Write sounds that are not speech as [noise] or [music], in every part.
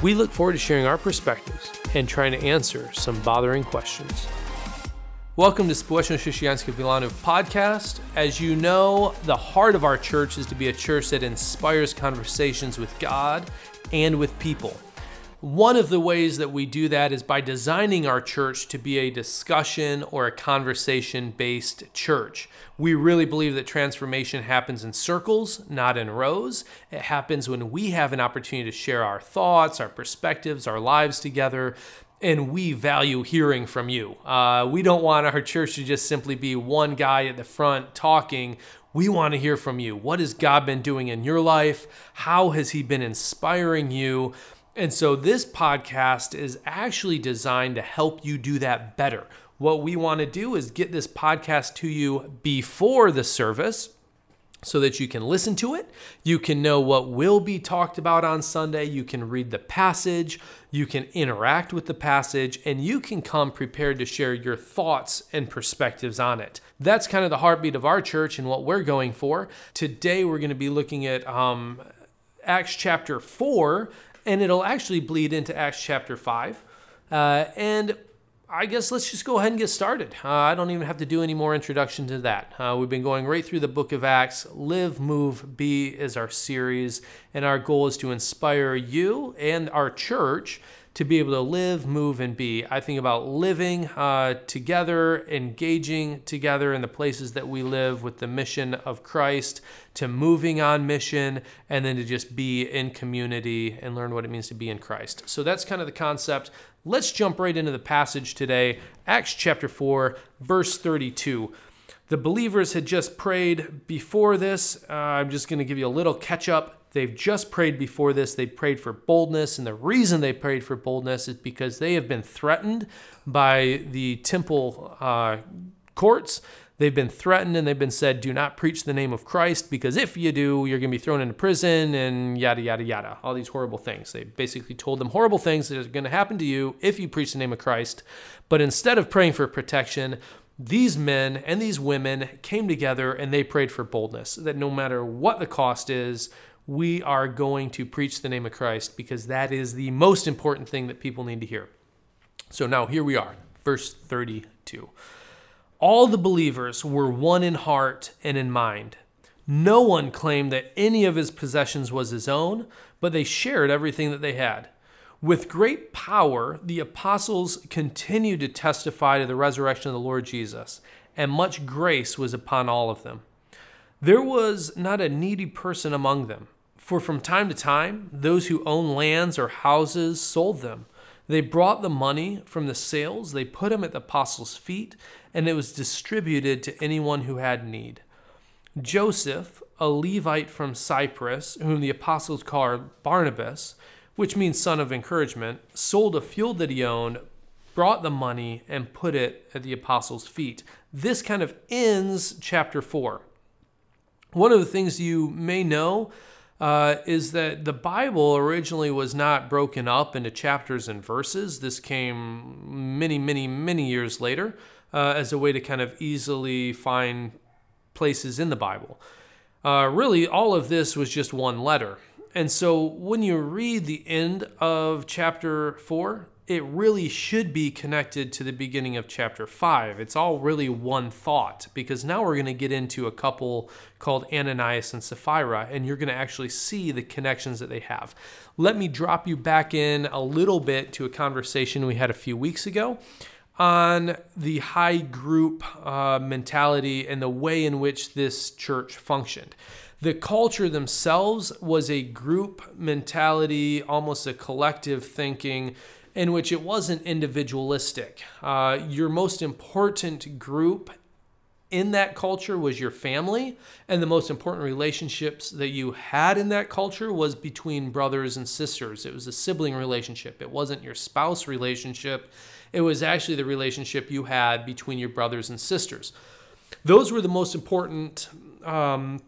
We look forward to sharing our perspectives and trying to answer some bothering questions. Welcome to Społeczność Chrześcijańska podcast. As you know, the heart of our church is to be a church that inspires conversations with God and with people. One of the ways that we do that is by designing our church to be a discussion or a conversation based church. We really believe that transformation happens in circles, not in rows. It happens when we have an opportunity to share our thoughts, our perspectives, our lives together and we value hearing from you. Uh, we don't want our church to just simply be one guy at the front talking. We want to hear from you. What has God been doing in your life? How has He been inspiring you? And so, this podcast is actually designed to help you do that better. What we want to do is get this podcast to you before the service so that you can listen to it. You can know what will be talked about on Sunday. You can read the passage. You can interact with the passage, and you can come prepared to share your thoughts and perspectives on it. That's kind of the heartbeat of our church and what we're going for. Today, we're going to be looking at um, Acts chapter 4, and it'll actually bleed into Acts chapter 5. Uh, and I guess let's just go ahead and get started. Uh, I don't even have to do any more introduction to that. Uh, we've been going right through the book of Acts. Live, Move, Be is our series, and our goal is to inspire you and our church to be able to live, move, and be. I think about living uh, together, engaging together in the places that we live with the mission of Christ, to moving on mission, and then to just be in community and learn what it means to be in Christ. So that's kind of the concept. Let's jump right into the passage today, Acts chapter 4, verse 32. The believers had just prayed before this. Uh, I'm just going to give you a little catch up They've just prayed before this. They prayed for boldness. And the reason they prayed for boldness is because they have been threatened by the temple uh, courts. They've been threatened and they've been said, do not preach the name of Christ because if you do, you're going to be thrown into prison and yada, yada, yada. All these horrible things. They basically told them horrible things that are going to happen to you if you preach the name of Christ. But instead of praying for protection, these men and these women came together and they prayed for boldness that no matter what the cost is, we are going to preach the name of Christ because that is the most important thing that people need to hear. So now here we are, verse 32. All the believers were one in heart and in mind. No one claimed that any of his possessions was his own, but they shared everything that they had. With great power, the apostles continued to testify to the resurrection of the Lord Jesus, and much grace was upon all of them. There was not a needy person among them. For from time to time, those who owned lands or houses sold them. They brought the money from the sales, they put them at the apostles' feet, and it was distributed to anyone who had need. Joseph, a Levite from Cyprus, whom the apostles called Barnabas, which means son of encouragement, sold a field that he owned, brought the money, and put it at the apostles' feet. This kind of ends chapter 4. One of the things you may know uh, is that the Bible originally was not broken up into chapters and verses. This came many, many, many years later uh, as a way to kind of easily find places in the Bible. Uh, really, all of this was just one letter. And so when you read the end of chapter 4, it really should be connected to the beginning of chapter 5. It's all really one thought because now we're going to get into a couple called Ananias and Sapphira, and you're going to actually see the connections that they have. Let me drop you back in a little bit to a conversation we had a few weeks ago on the high group uh, mentality and the way in which this church functioned. The culture themselves was a group mentality, almost a collective thinking in which it wasn't individualistic. Uh, your most important group in that culture was your family, and the most important relationships that you had in that culture was between brothers and sisters. It was a sibling relationship, it wasn't your spouse relationship, it was actually the relationship you had between your brothers and sisters. Those were the most important. Um,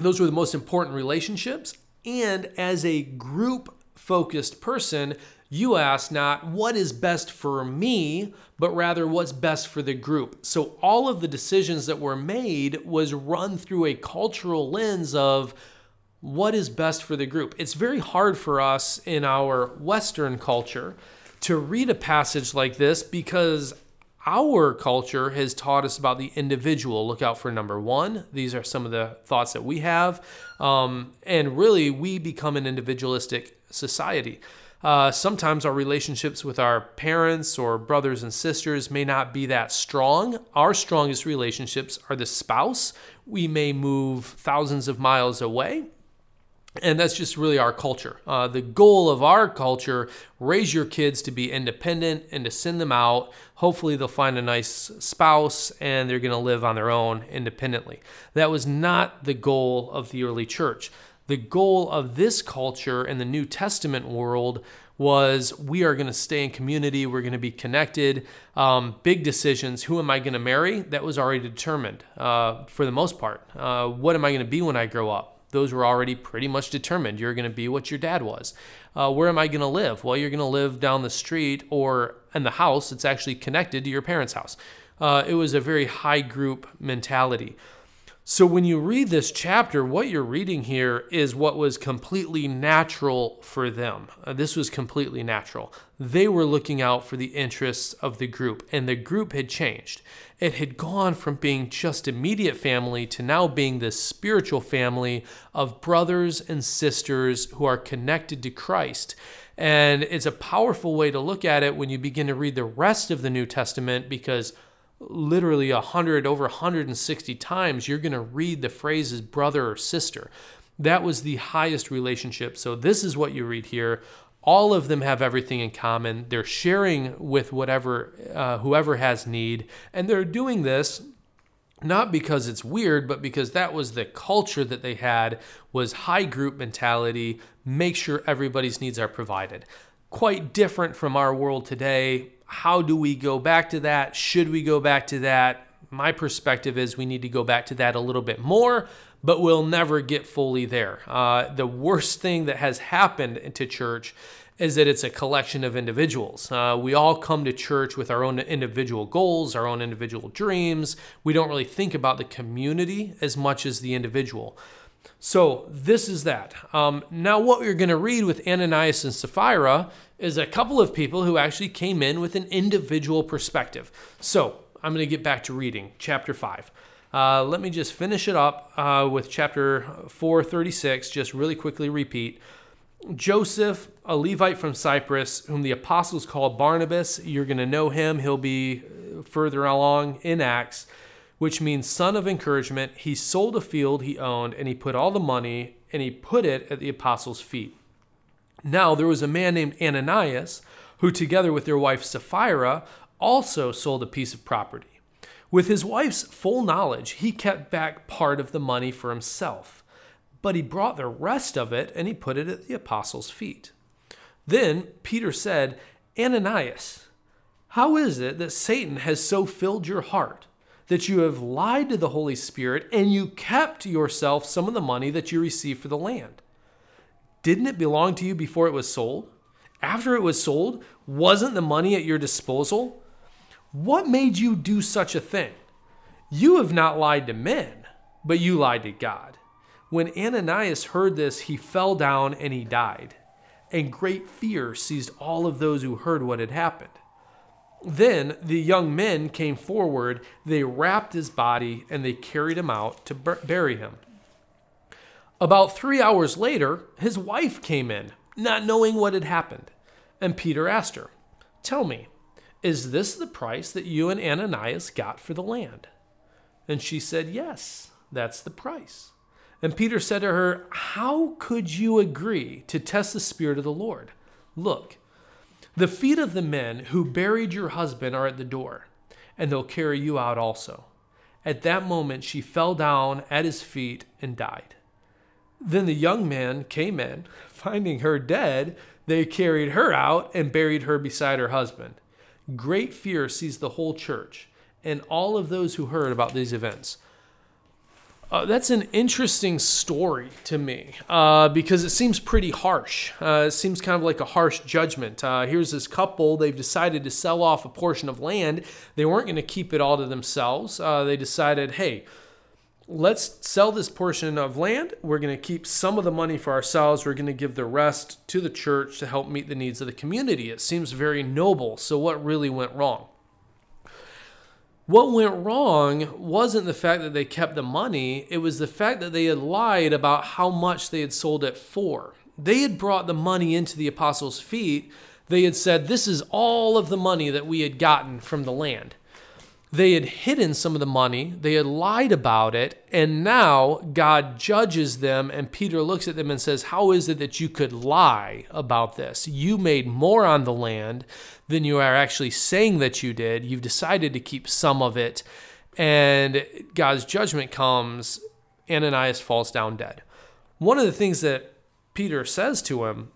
those were the most important relationships. And as a group focused person, you ask not what is best for me, but rather what's best for the group. So all of the decisions that were made was run through a cultural lens of what is best for the group. It's very hard for us in our Western culture to read a passage like this because our culture has taught us about the individual. Look out for number one. These are some of the thoughts that we have. Um, and really, we become an individualistic society. Uh, sometimes our relationships with our parents or brothers and sisters may not be that strong. Our strongest relationships are the spouse. We may move thousands of miles away. And that's just really our culture. Uh, the goal of our culture raise your kids to be independent and to send them out. Hopefully, they'll find a nice spouse and they're going to live on their own independently. That was not the goal of the early church the goal of this culture in the New Testament world was we are going to stay in community, we're going to be connected. Um, big decisions who am I going to marry? That was already determined uh, for the most part. Uh, what am I going to be when I grow up? Those were already pretty much determined. You're going to be what your dad was. Uh, where am I going to live? Well, you're going to live down the street or in the house that's actually connected to your parents' house. Uh, it was a very high group mentality. So when you read this chapter, what you're reading here is what was completely natural for them. Uh, this was completely natural. They were looking out for the interests of the group, and the group had changed. It had gone from being just immediate family to now being this spiritual family of brothers and sisters who are connected to Christ. And it's a powerful way to look at it when you begin to read the rest of the New Testament because literally 100 over 160 times you're going to read the phrases brother or sister. That was the highest relationship. So this is what you read here. All of them have everything in common. They're sharing with whatever uh, whoever has need. And they're doing this not because it's weird but because that was the culture that they had was high group mentality make sure everybody's needs are provided. Quite different from our world today how do we go back to that? Should we go back to that? My perspective is we need to go back to that a little bit more, but we'll never get fully there. Uh, the worst thing that has happened to church is that it's a collection of individuals. Uh, we all come to church with our own individual goals, our own individual dreams. We don't really think about the community as much as the individual. So, this is that. Um, now, what we're going to read with Ananias and Sapphira is a couple of people who actually came in with an individual perspective. So I'm going to get back to reading chapter 5. Uh, let me just finish it up uh, with chapter 436, just really quickly repeat. Joseph, a Levite from Cyprus, whom the apostles called Barnabas, you're going to know him. He'll be further along in Acts, which means son of encouragement. He sold a field he owned and he put all the money and he put it at the apostles' feet. Now there was a man named Ananias who, together with their wife Sapphira, also sold a piece of property. With his wife's full knowledge, he kept back part of the money for himself, but he brought the rest of it and he put it at the apostles' feet. Then Peter said, Ananias, how is it that Satan has so filled your heart that you have lied to the Holy Spirit and you kept yourself some of the money that you received for the land? Didn't it belong to you before it was sold? After it was sold, wasn't the money at your disposal? What made you do such a thing? You have not lied to men, but you lied to God. When Ananias heard this, he fell down and he died. And great fear seized all of those who heard what had happened. Then the young men came forward, they wrapped his body, and they carried him out to bury him. About three hours later, his wife came in, not knowing what had happened. And Peter asked her, Tell me, is this the price that you and Ananias got for the land? And she said, Yes, that's the price. And Peter said to her, How could you agree to test the Spirit of the Lord? Look, the feet of the men who buried your husband are at the door, and they'll carry you out also. At that moment, she fell down at his feet and died. Then the young man came in. Finding her dead, they carried her out and buried her beside her husband. Great fear seized the whole church and all of those who heard about these events. Uh, that's an interesting story to me uh, because it seems pretty harsh. Uh, it seems kind of like a harsh judgment. Uh, here's this couple, they've decided to sell off a portion of land. They weren't going to keep it all to themselves. Uh, they decided, hey, let's sell this portion of land. We're going to keep some of the money for ourselves. We're going to give the rest to the church to help meet the needs of the community. It seems very noble. So, what really went wrong? What went wrong wasn't the fact that they kept the money, it was the fact that they had lied about how much they had sold it for. They had brought the money into the apostles' feet. They had said, This is all of the money that we had gotten from the land. They had hidden some of the money, they had lied about it, and now God judges them. And Peter looks at them and says, How is it that you could lie about this? You made more on the land than you are actually saying that you did. You've decided to keep some of it, and God's judgment comes. Ananias falls down dead. One of the things that Peter says to him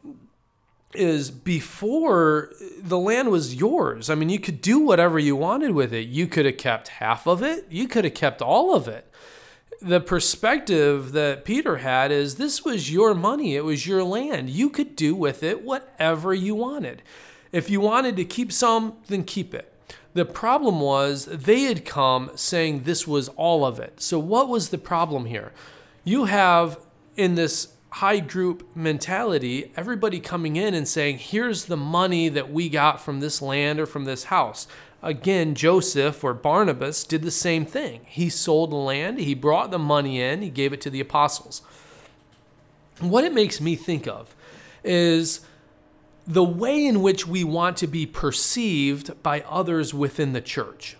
is before the land was yours. I mean, you could do whatever you wanted with it. You could have kept half of it, you could have kept all of it. The perspective that Peter had is this was your money, it was your land. You could do with it whatever you wanted. If you wanted to keep some, then keep it. The problem was they had come saying this was all of it. So, what was the problem here? You have in this high group mentality, everybody coming in and saying, here's the money that we got from this land or from this house. Again, Joseph or Barnabas did the same thing. He sold the land, he brought the money in, he gave it to the apostles. What it makes me think of is the way in which we want to be perceived by others within the church.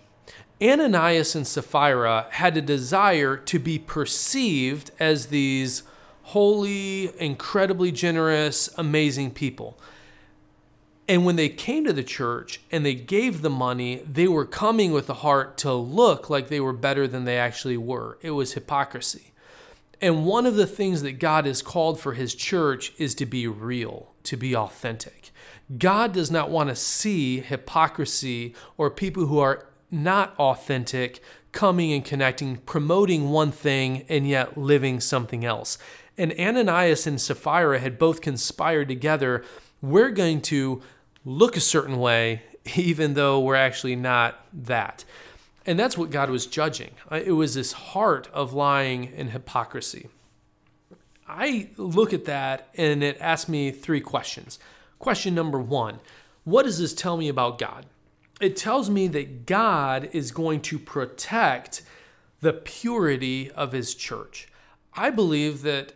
Ananias and Sapphira had a desire to be perceived as these holy, incredibly generous, amazing people. And when they came to the church and they gave the money, they were coming with a heart to look like they were better than they actually were. It was hypocrisy. And one of the things that God has called for his church is to be real, to be authentic. God does not want to see hypocrisy or people who are not authentic coming and connecting, promoting one thing and yet living something else. And Ananias and Sapphira had both conspired together. We're going to look a certain way, [laughs] even though we're actually not that. And that's what God was judging. Uh, it was this heart of lying and hypocrisy. I look at that and it asks me three questions. Question number one What does this tell me about God? It tells me that God is going to protect the purity of his church. I believe that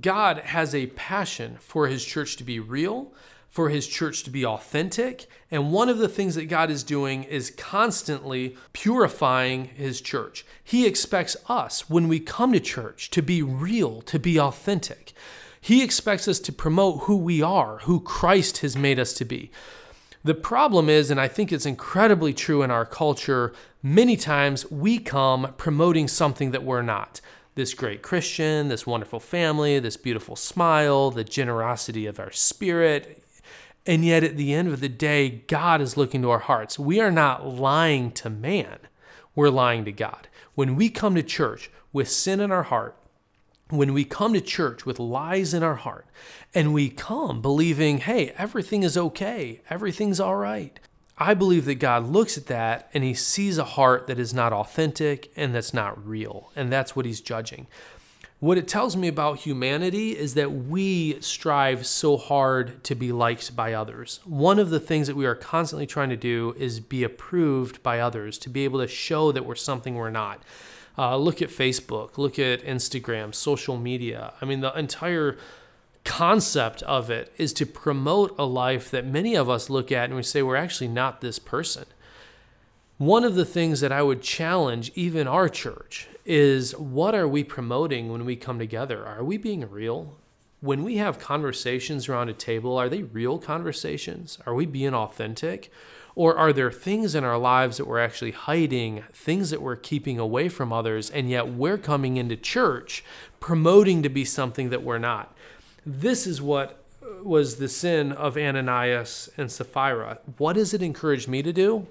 God has a passion for his church to be real, for his church to be authentic. And one of the things that God is doing is constantly purifying his church. He expects us, when we come to church, to be real, to be authentic. He expects us to promote who we are, who Christ has made us to be. The problem is, and I think it's incredibly true in our culture, many times we come promoting something that we're not this great Christian, this wonderful family, this beautiful smile, the generosity of our spirit. And yet, at the end of the day, God is looking to our hearts. We are not lying to man, we're lying to God. When we come to church with sin in our heart, when we come to church with lies in our heart, and we come believing, hey, everything is okay, everything's all right, I believe that God looks at that and he sees a heart that is not authentic and that's not real. And that's what he's judging. What it tells me about humanity is that we strive so hard to be liked by others. One of the things that we are constantly trying to do is be approved by others, to be able to show that we're something we're not. Uh, look at Facebook, look at Instagram, social media. I mean, the entire concept of it is to promote a life that many of us look at and we say we're actually not this person. One of the things that I would challenge even our church is what are we promoting when we come together? Are we being real? When we have conversations around a table, are they real conversations? Are we being authentic? Or are there things in our lives that we're actually hiding, things that we're keeping away from others, and yet we're coming into church promoting to be something that we're not? This is what was the sin of Ananias and Sapphira. What does it encourage me to do?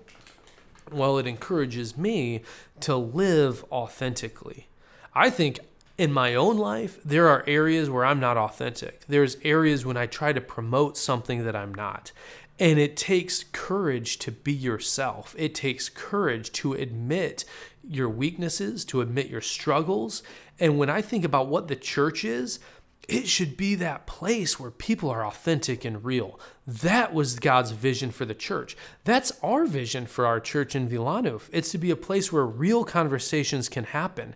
Well, it encourages me to live authentically. I think in my own life, there are areas where I'm not authentic. There's areas when I try to promote something that I'm not. And it takes courage to be yourself. It takes courage to admit your weaknesses, to admit your struggles. And when I think about what the church is, it should be that place where people are authentic and real. That was God's vision for the church. That's our vision for our church in Wilanów. It's to be a place where real conversations can happen.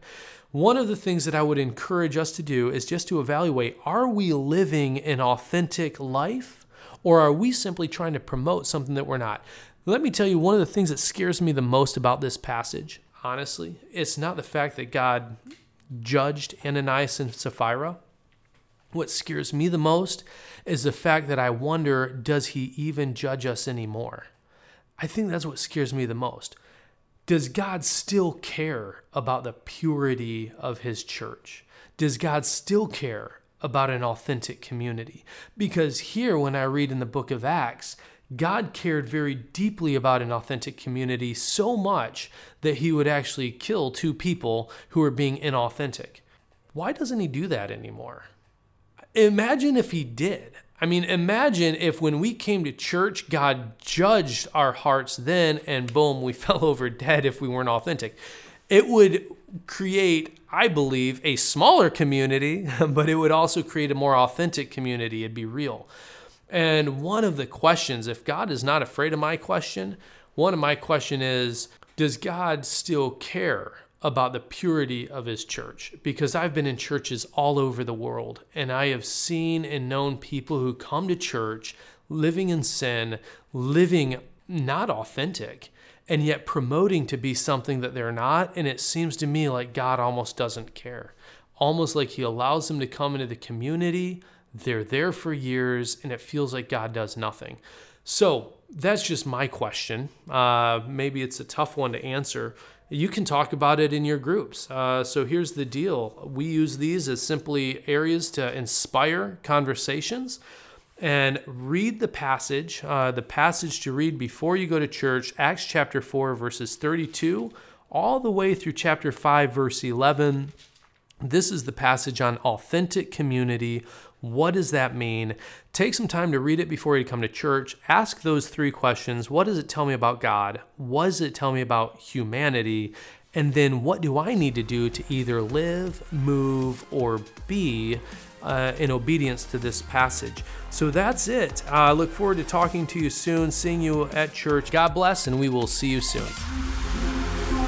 One of the things that I would encourage us to do is just to evaluate are we living an authentic life or are we simply trying to promote something that we're not? Let me tell you one of the things that scares me the most about this passage, honestly, it's not the fact that God judged Ananias and Sapphira what scares me the most is the fact that I wonder does he even judge us anymore? I think that's what scares me the most. Does God still care about the purity of his church? Does God still care about an authentic community? Because here, when I read in the book of Acts, God cared very deeply about an authentic community so much that he would actually kill two people who were being inauthentic. Why doesn't he do that anymore? Imagine if he did. I mean, imagine if when we came to church, God judged our hearts then, and boom, we [laughs] fell over dead if we weren't authentic. It would create, I believe, a smaller community, [laughs] but it would also create a more authentic community. It'd be real. And one of the questions, if God is not afraid of my question, one of my question is, does God still care about the purity of his church because I've been in churches all over the world and I have seen and known people who come to church living in sin, living not authentic, and yet promoting to be something that they're not. And it seems to me like God almost doesn't care. Almost like he allows them to come into the community. They're there for years, and it feels like God does nothing. So that's just my question. Uh, maybe it's a tough one to answer you can talk about it in your groups. Uh, so here's the deal we use these as simply areas to inspire conversations and read the passage, uh, the passage to read before you go to church, Acts chapter 4, verses 32, all the way through chapter 5, verse 11. This is the passage on authentic community what does that mean? Take some time to read it before you come to church. Ask those three questions. What does it tell me about God? What does it tell me about humanity? And then what do I need to do to either live, move, or be uh, in obedience to this passage? So that's it. I uh, look forward to talking to you soon, seeing you at church. God bless, and we will see you soon.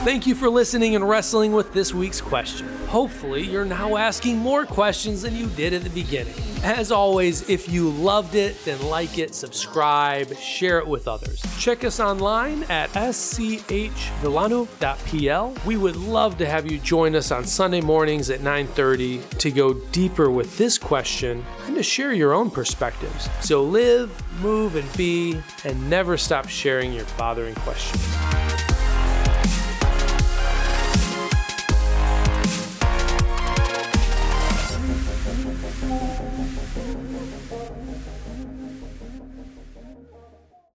Thank you for listening and wrestling with this week's question. Hopefully, you're now asking more questions than you did at the beginning. As always, if you loved it, then like it, subscribe, share it with others. Check us online at schvilano.pl. We would love to have you join us on Sunday mornings at 9:30 to go deeper with this question and to share your own perspectives. So live, move, and be, and never stop sharing your bothering questions.